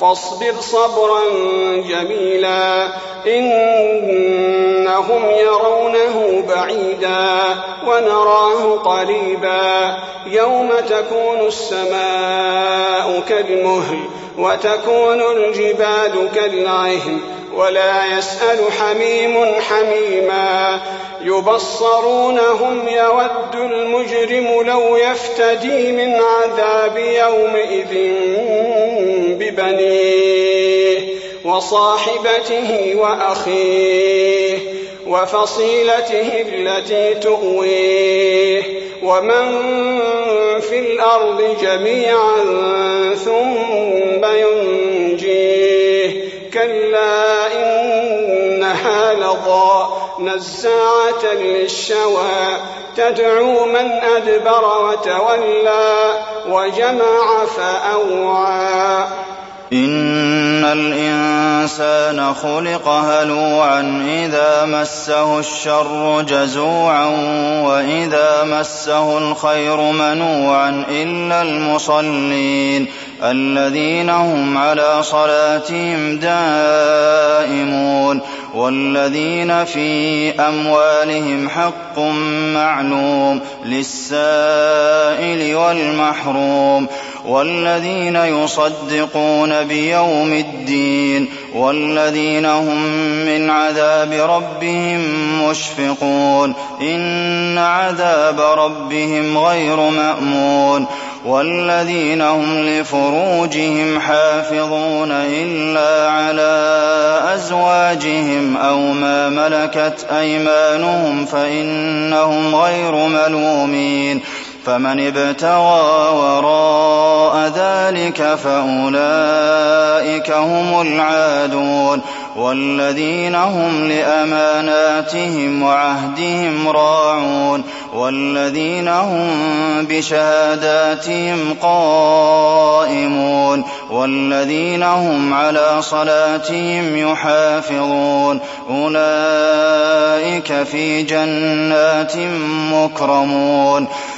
فاصبر صبرا جميلا. إنهم يرونه بعيدا ونراه قريبا. يوم تكون السماء كالمهل وتكون الجبال كالعهن ولا يسأل حميم حميما. يبصرونهم يود المجرم لو يفتدي من عذاب يومئذ. ببنيه وصاحبته وأخيه وفصيلته التي تؤويه ومن في الأرض جميعا ثم ينجيه كلا إنها لظى نزاعة للشوى تدعو من أدبر وتولى وجمع فأوعى إن الإنسان خلق هلوعا إذا مسه الشر جزوعا وإذا مسه الخير منوعا إلا المصلين الذين هم على صلاتهم دائمون والذين في أموالهم حق معلوم للسائل والمحروم والذين يصدقون بيوم الدين والذين هم من عذاب ربهم مشفقون إن عذاب ربهم غير مأمون والذين هم لفروجهم حافظون إلا على أزواجهم أو ما ملكت أيمانهم فإنهم غير ملومين فمن ابتغى وراء ذلك فأولئك هم العادون والذين هم لأماناتهم وعهدهم راعون والذين هم بشهاداتهم قائمون والذين هم على صلاتهم يحافظون أولئك في جنات مكرمون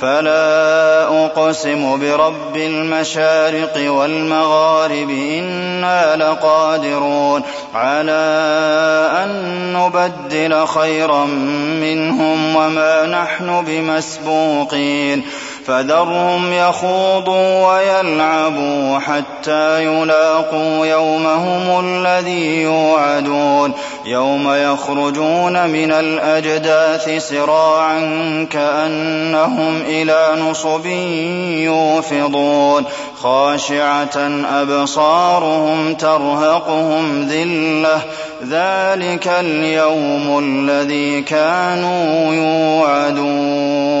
فلا أقسم برب المشارق والمغارب إنا لقادرون على أن نبدل خيرا منهم وما نحن بمسبوقين فذرهم يخوضوا ويلعبوا حتى يلاقوا يومهم الذي يوعدون. يوم يخرجون من الأجداث سراعا كأنهم إلى نصب يوفضون. خاشعة أبصارهم ترهقهم ذلة. ذلك اليوم الذي كانوا يوعدون.